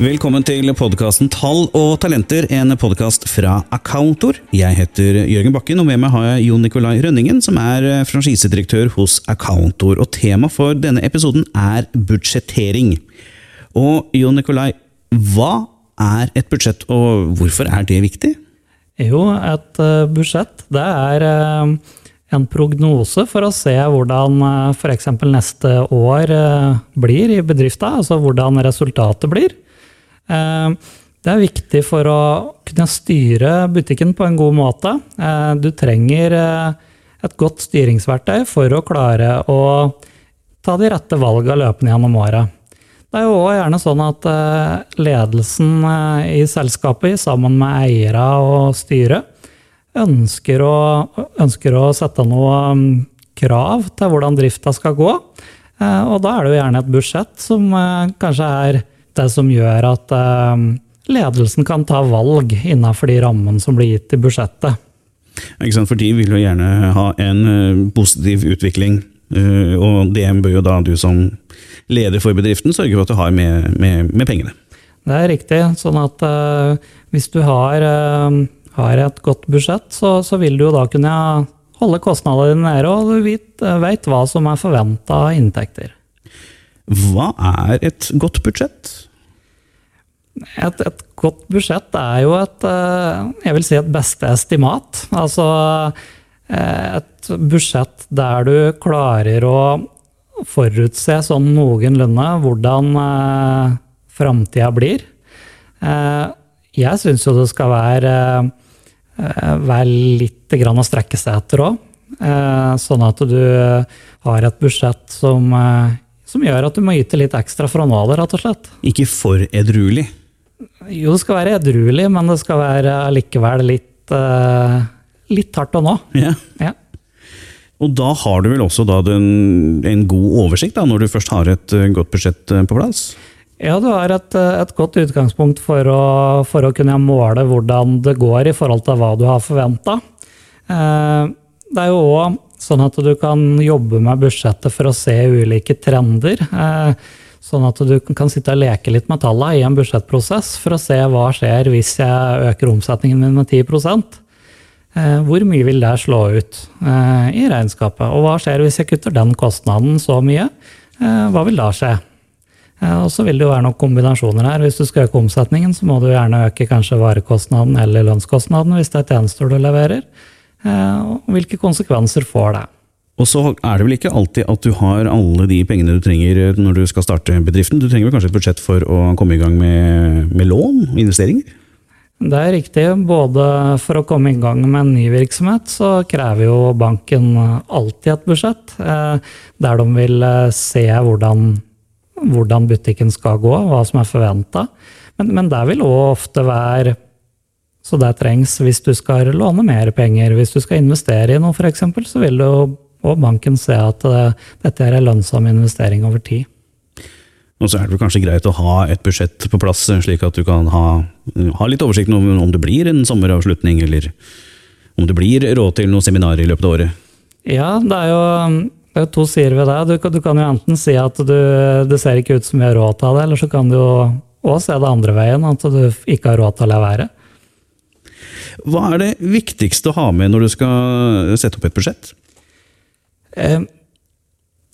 Velkommen til podkasten Tall og talenter, en podkast fra Accountor. Jeg heter Jørgen Bakken, og med meg har jeg Jon Nikolai Rønningen, som er eh, franchisedirektør hos Accountor. Og tema for denne episoden er budsjettering. Og Jon Nikolai, hva er et budsjett, og hvorfor er det viktig? Jo, et uh, budsjett det er uh, en prognose for å se hvordan f.eks. neste år blir i bedrifta, altså hvordan resultatet blir. Eh, det er viktig for å kunne styre butikken på en god måte. Eh, du trenger eh, et godt styringsverktøy for å klare å ta de rette valgene løpende gjennom året. Det er jo også gjerne sånn at ledelsen i selskapet sammen med eiere og styret ønsker å, ønsker å sette noen krav til hvordan drifta skal gå. Og da er det jo gjerne et budsjett som kanskje er det som gjør at eh, ledelsen kan ta valg innenfor de rammene som blir gitt i budsjettet. For de vil jo gjerne ha en eh, positiv utvikling, eh, og det bør jo da du som leder for bedriften sørge for at du har med, med, med pengene. Det er riktig. Sånn at uh, hvis du har, uh, har, et godt budsjett, så, så, vil du jo da kunne holde kostnadene dine nede, og du vet, vet hva som er forventa inntekter. Hva er et godt budsjett? Et, et, godt budsjett er jo et eh, jeg vil si et beste estimat. Altså eh, et budsjett der du klarer å forutse sånn noenlunde hvordan eh, framtida blir. Jeg syns jo det skal være, være litt å strekke seg etter òg. Sånn at du har et budsjett som, som gjør at du må yte litt ekstra for å nå det, rett og slett. Ikke for edruelig? Jo, det skal være edruelig, men det skal være likevel litt, uh, litt hardt å nå. Ja. ja. Og da har du vel også den, en god oversikt, da, når du først har et uh, godt budsjett uh, på plass? Ja, du har et, et godt utgangspunkt for å, for å, kunne måle hvordan det går i forhold til hva du har forventa. Det er jo òg sånn at du kan jobbe med budsjettet for å se ulike trender. Sånn at du kan sitte og leke litt med tallene i en budsjettprosess for å se hva skjer hvis jeg øker omsetningen min med 10 eh, Hvor mye vil det slå ut eh, i regnskapet? Og hva skjer hvis jeg kutter den kostnaden så mye? Eh, hva vil da skje? Og så vil det jo være noen kombinasjoner her. Hvis du skal øke omsetningen, så må du gjerne øke kanskje varekostnaden eller lønnskostnaden hvis det er tjenester du leverer. Og hvilke konsekvenser får det? Og så er det vel ikke alltid at du har alle de pengene du trenger når du skal starte bedriften. Du trenger vel kanskje et budsjett for å komme i gang med, med lån og investeringer? Det er riktig. Både for å komme i gang med en ny virksomhet, så krever jo banken alltid et budsjett. Eh, der de vil eh, se hvordan, hvordan butikken skal gå, hva som er forventa. Men, men der vil òg ofte være så det trengs hvis du skal låne mer penger. Hvis du skal investere i noe, f.eks., så vil jo og banken se at uh, dette er en lønnsom investering over tid. Og så er det kanskje greit å ha et budsjett på plass, slik at du kan ha, ha litt oversikt om, om det blir en sommeravslutning, eller om det blir råd til noen seminarer i løpet av året. Ja, det er jo, det er to sider ved det. Du, du, kan jo enten si at du, det ser ikke ut som vi har råd til det, eller så kan du jo òg se det andre veien, at du ikke har råd til å la være. Hva er det viktigste å ha med når du skal sette opp et budsjett? Eh,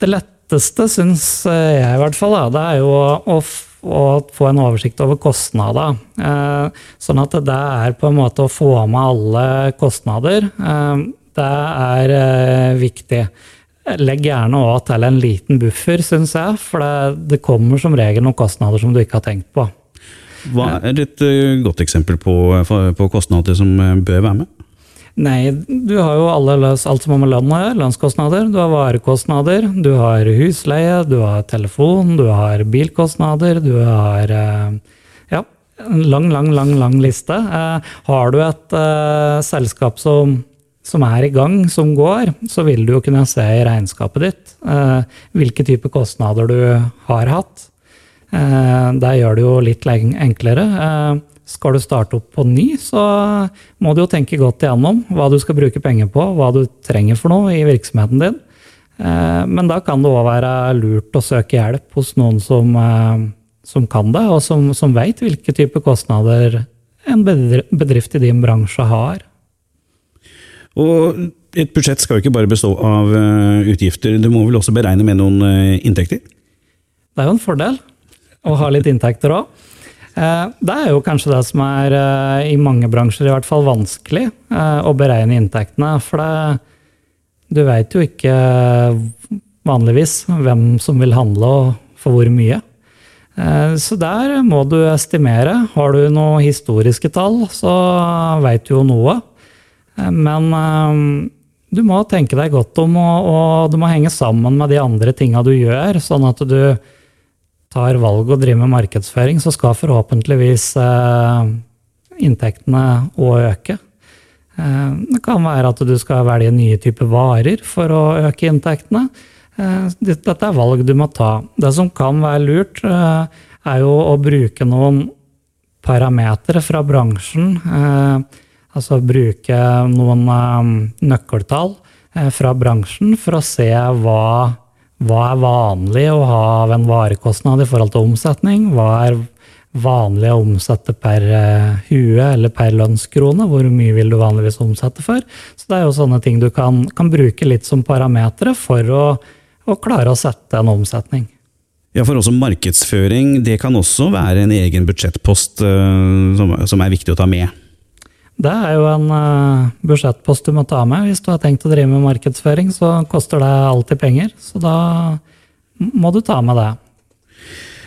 det letteste, syns jeg i hvert fall, det er jo å, få en oversikt over kostnader. Eh, sånn at det er på en måte å få med alle kostnader. Eh, det er viktig. Legg gjerne òg til en liten buffer, syns jeg, for det, det, kommer som regel noen kostnader som du ikke har tenkt på. Hva er et godt eksempel på, på kostnader som bør være med? Nei, du har jo alle, alt som har med lønn å gjøre. Lønnskostnader, du har varekostnader, du har husleie, du har telefon, du har bilkostnader, du har eh, Ja, en lang, lang, lang, lang liste. Eh, har du et uh, selskap som, som, er i gang, som går, så vil du jo kunne se i regnskapet ditt uh, hvilke type kostnader du har hatt. Uh, det gjør det jo litt enklere. Uh, skal du starte opp på ny, så må du jo tenke godt igjennom hva du skal bruke penger på, hva du trenger for noe i virksomheten din. Eh, men da kan det òg være lurt å søke hjelp hos noen som, eh, som kan det, og som, som veit hvilke typer kostnader en bedrift i din bransje har. Og et budsjett skal jo ikke bare bestå av utgifter, du må vel også beregne med noen inntekter? Det er jo en fordel å ha litt inntekter òg. Uh, det er jo kanskje det som er, i mange bransjer i hvert fall, vanskelig å beregne inntektene. For det, du veit jo ikke vanligvis hvem som vil handle og for hvor mye. Så der må du estimere. Har du noen historiske tall, så veit du jo noe. Men du må tenke deg godt om, og, og du må henge sammen med de andre tinga du gjør, sånn at du tar valg og driver med markedsføring, så skal forhåpentligvis eh, inntektene òg øke. Eh, det kan være at du skal velge nye typer varer for å øke inntektene. Eh, dette er valg du må ta. Det som kan være lurt, eh, er jo å bruke noen parametere fra bransjen. Eh, Altså bruke noen um, nøkkeltall eh, fra bransjen for å se hva, hva er vanlig å ha av en varekostnad i forhold til omsetning. Hva er vanlig å omsette per uh, hue eller per lønnskrone? Hvor mye vil du vanligvis omsette for? Så det er jo sånne ting du kan, kan bruke litt som parametere for å, å klare å sette en omsetning. Ja, for også markedsføring, det kan også være en egen budsjettpost uh, som, som er viktig å ta med. Det er jo en uh, budsjettpost du må ta med. Hvis du har tenkt å drive med markedsføring, så koster det alltid penger. Så da må du ta med det.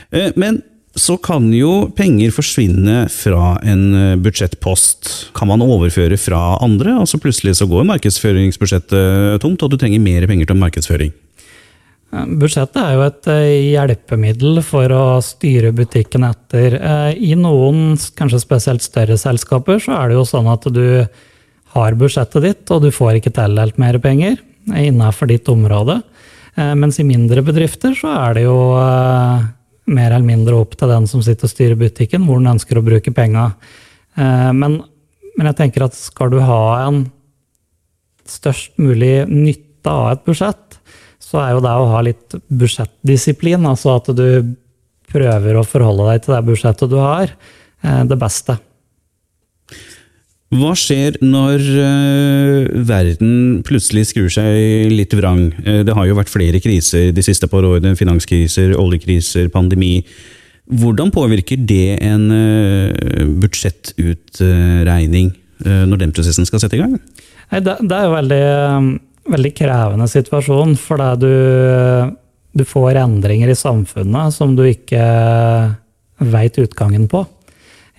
Eh, men så kan jo penger forsvinne fra en eh, budsjettpost. Kan man overføre fra andre? Altså plutselig så går markedsføringsbudsjettet tomt, og du trenger mer penger til markedsføring. Budsjettet er jo et eh, hjelpemiddel for å styre butikken etter. Eh, I noen, kanskje spesielt større selskaper, så er det jo sånn at du har budsjettet ditt, og du får ikke tildelt mer penger innenfor ditt område. Eh, mens i mindre bedrifter så er det jo mer eller mindre opp til den som sitter og styrer butikken, hvor den ønsker å bruke penga. Men, men jeg tenker at skal du ha en størst mulig nytte av et budsjett, så er jo det å ha litt budsjettdisiplin, altså at du prøver å forholde deg til det budsjettet du har, eh, det beste. Hva skjer når uh, verden plutselig skrur seg litt vrang? Uh, det har jo vært flere kriser de siste par årene. Finanskriser, oljekriser, pandemi. Hvordan påvirker det en budsjettutregning når den prosessen skal sette i gang? Det, er jo veldig veldig krevende situasjon, fordi du, du får endringer i samfunnet som du ikke veit utgangen på.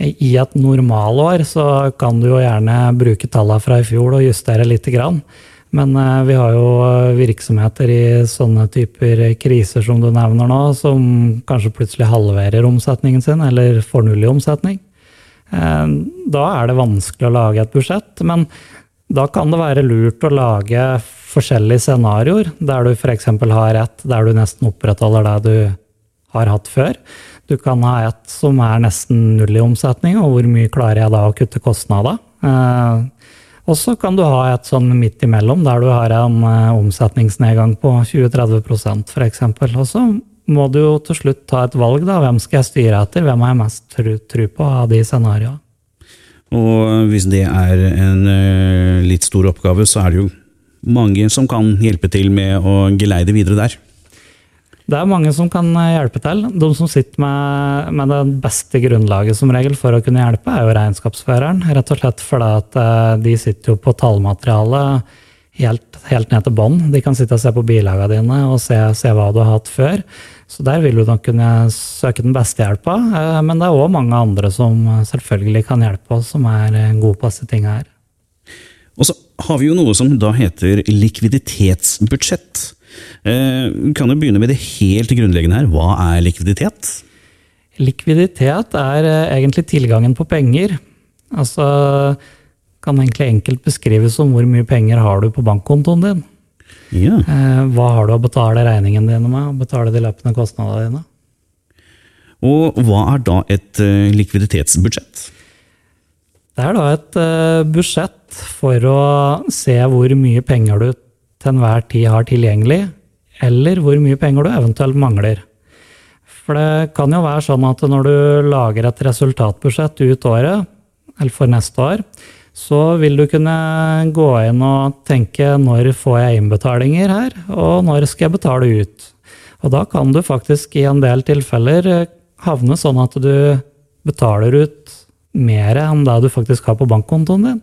I et normalår så kan du jo gjerne bruke tallene fra i fjor og justere grann. Men eh, vi har jo virksomheter i sånne typer kriser som du nevner nå, som kanskje plutselig halverer omsetningen sin, eller får null i omsetning. Eh, da er det vanskelig å lage et budsjett. Men da kan det være lurt å lage forskjellige scenarioer, der du f.eks. har et der du nesten opprettholder det du har hatt før. Du kan ha et som er nesten null i omsetning, og hvor mye klarer jeg da å kutte kostnader? Eh, og så kan du ha et sånn midt imellom, der du har en eh, omsetningsnedgang på 20-30 f.eks. Og så må du jo til slutt ta et valg, da. Hvem skal jeg styre etter? Hvem har jeg mest tro på av de scenarioene? Og hvis det er en litt stor oppgave, så er det jo mange som kan hjelpe til med å geleide videre der? Det er mange som kan hjelpe til. De som sitter med, med det beste grunnlaget som regel for å kunne hjelpe, er jo regnskapsføreren. Rett og slett fordi at eh, de sitter jo på tallmaterialet helt, helt ned til bånn. De kan sitte og se på bilagene dine og se, se, hva du har hatt før. Så der vil du nok kunne søke den beste hjelpa. Eh, men det er òg mange andre som selvfølgelig kan hjelpe oss, som er gode på disse tinga her. Og så har vi jo noe som da heter likviditetsbudsjett. Vi kan du begynne med det helt grunnleggende her. Hva er likviditet? Likviditet er eh, egentlig tilgangen på penger. Altså kan egentlig enkelt beskrives som hvor mye penger har du på bankkontoen din. Ja. Eh, hva har du å betale regningene dine med, og betale de løpende kostnadene dine? Og hva er da et likviditetsbudsjett? Det er da et uh, for å se hvor mye penger du til enhver tid har tilgjengelig, eller hvor mye penger du eventuelt mangler. For det kan jo være sånn at når du lager et resultatbudsjett ut året, eller for neste år, så vil du kunne gå inn og tenke når får jeg innbetalinger her, og når skal jeg betale ut. Og da kan du faktisk i en del tilfeller havne sånn at du betaler ut mer enn det du faktisk har på bankkontoen din.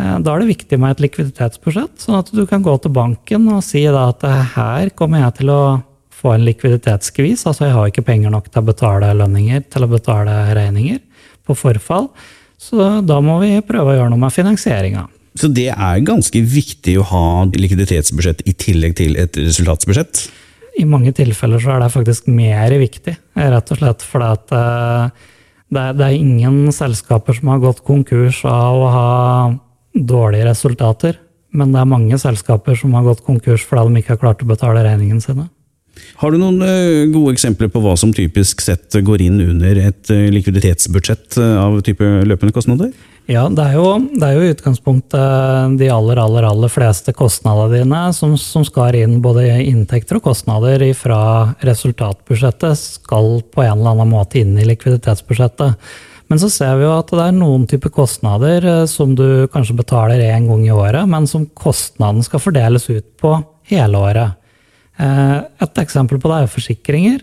Eh, da er det viktig med et likviditetsbudsjett, sånn at du kan gå til banken og si at her kommer jeg til å få en likviditetsskvis. Altså jeg har ikke penger nok til å betale lønninger, til å betale regninger på forfall. Så da må vi prøve å gjøre noe med finansieringa. Så det er ganske viktig å ha likviditetsbudsjett i tillegg til et resultatsbudsjett? I mange tilfeller så er det faktisk mer viktig, rett og slett fordi at eh, det er, det er ingen selskaper som har gått konkurs av å ha dårlige resultater. Men det er mange selskaper som har gått konkurs fordi de ikke har klart å betale regningene sine. Har du noen eh, gode eksempler på hva som typisk sett går inn under et eh, likviditetsbudsjett eh, av type løpende kostnader? Ja, det er jo, det er jo i utgangspunktet de aller, aller, aller fleste kostnadene dine som, som skal inn både inntekter og kostnader fra resultatbudsjettet, skal på en eller annen måte inn i likviditetsbudsjettet. Men så ser vi jo at det er noen typer kostnader eh, som du kanskje betaler én gang i året, men som kostnaden skal fordeles ut på hele året. Eh, et eksempel på det er forsikringer.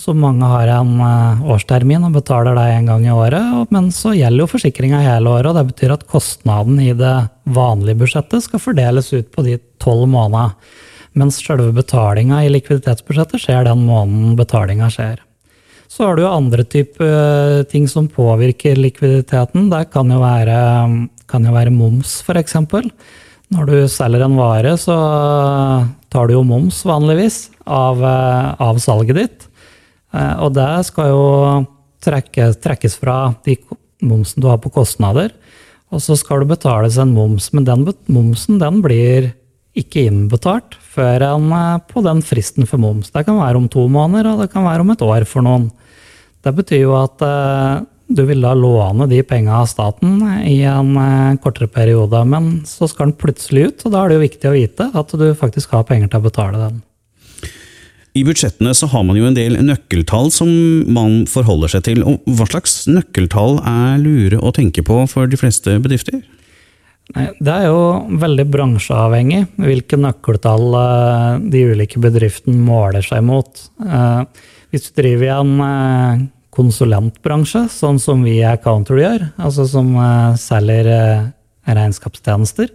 Så mange har en eh, årstermin og betaler det én gang i året. Men så gjelder jo forsikringa hele året, og det betyr at kostnaden i det vanlige budsjettet skal fordeles ut på de tolv månedene. Mens selve betalinga i likviditetsbudsjettet skjer den måneden betalinga skjer. Så har du andre typer eh, ting som påvirker likviditeten. Det kan jo være, kan jo være moms, f.eks. Når du selger en vare, så tar du jo moms vanligvis av, eh, av salget ditt. Eh, og det skal jo trekke, trekkes fra de momsen du har på kostnader. Og så skal det betales en moms, men den momsen den blir ikke innbetalt før enn på den fristen for moms. Det kan være om to måneder, og det kan være om et år for noen. Det betyr jo at eh, du vil da låne de penga av staten i en eh, kortere periode, men så skal den plutselig ut, og da er det jo viktig å vite at du faktisk har penger til å betale den. I budsjettene så har man jo en del nøkkeltall som man forholder seg til. og Hva slags nøkkeltall er lure å tenke på for de fleste bedrifter? Det er jo veldig bransjeavhengig hvilke nøkkeltall eh, de ulike bedriftene måler seg mot. Hvis du driver i en eh, konsulentbransje, sånn som vi i Counter gjør, altså som eh, selger eh, regnskapstjenester,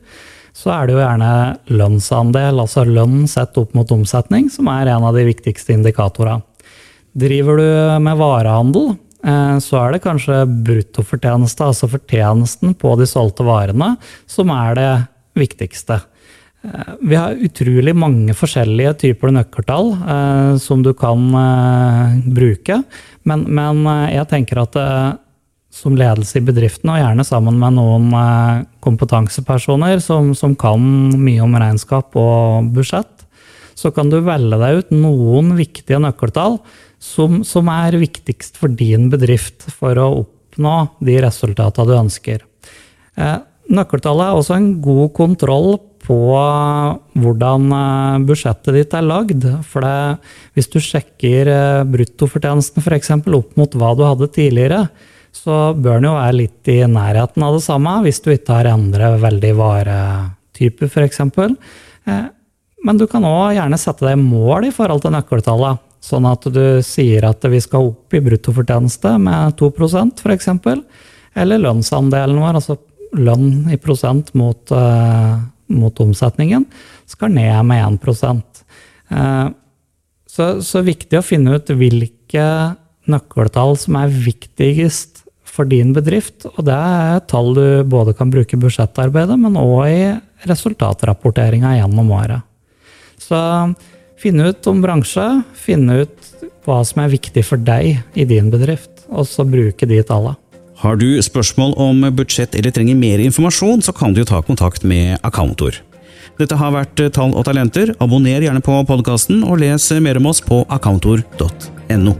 så er det jo gjerne lønnsandel, altså lønn sett opp mot omsetning, som er en av de viktigste indikatorene. Driver du med varehandel, så er det kanskje bruttofortjeneste, altså fortjenesten på de solgte varene, som er det viktigste. Eh, vi har utrolig mange forskjellige typer nøkkeltall eh, som du kan eh, bruke. Men, men eh, jeg tenker at eh, som ledelse i bedriften, og gjerne sammen med noen eh, kompetansepersoner som, som, kan mye om regnskap og budsjett, så kan du velge deg ut noen viktige nøkkeltall som, som er viktigst for din bedrift for å oppnå de resultatene du ønsker. Nøkkeltallet er også en god kontroll på hvordan eh, budsjettet ditt er lagd. For det, hvis du sjekker eh, bruttofortjenesten f.eks. opp mot hva du hadde tidligere, så bør den jo være litt i nærheten av det samme, hvis du ikke har endret veldig varetype f.eks. Eh, men du kan òg gjerne sette deg mål i forhold til nøkkeltallet. Sånn at du sier at vi skal opp i bruttofortjeneste med 2% f.eks. Eller lønnsandelen vår, altså lønn i prosent mot mot omsetningen, skal ned med 1 uh, så, så viktig å finne ut hvilke nøkkeltall som er viktigst for din bedrift. Og det er tall du både kan bruke i budsjettarbeidet, men òg i resultatrapporteringa gjennom året. Så finne ut om bransje, finne ut hva som er viktig for deg i din bedrift, og så bruke de tallene. Har du spørsmål om budsjett eller trenger mer informasjon, så kan du ta kontakt med Accountor. Dette har vært Tall og talenter. Abonner gjerne på podkasten, og les mer om oss på accountor.no.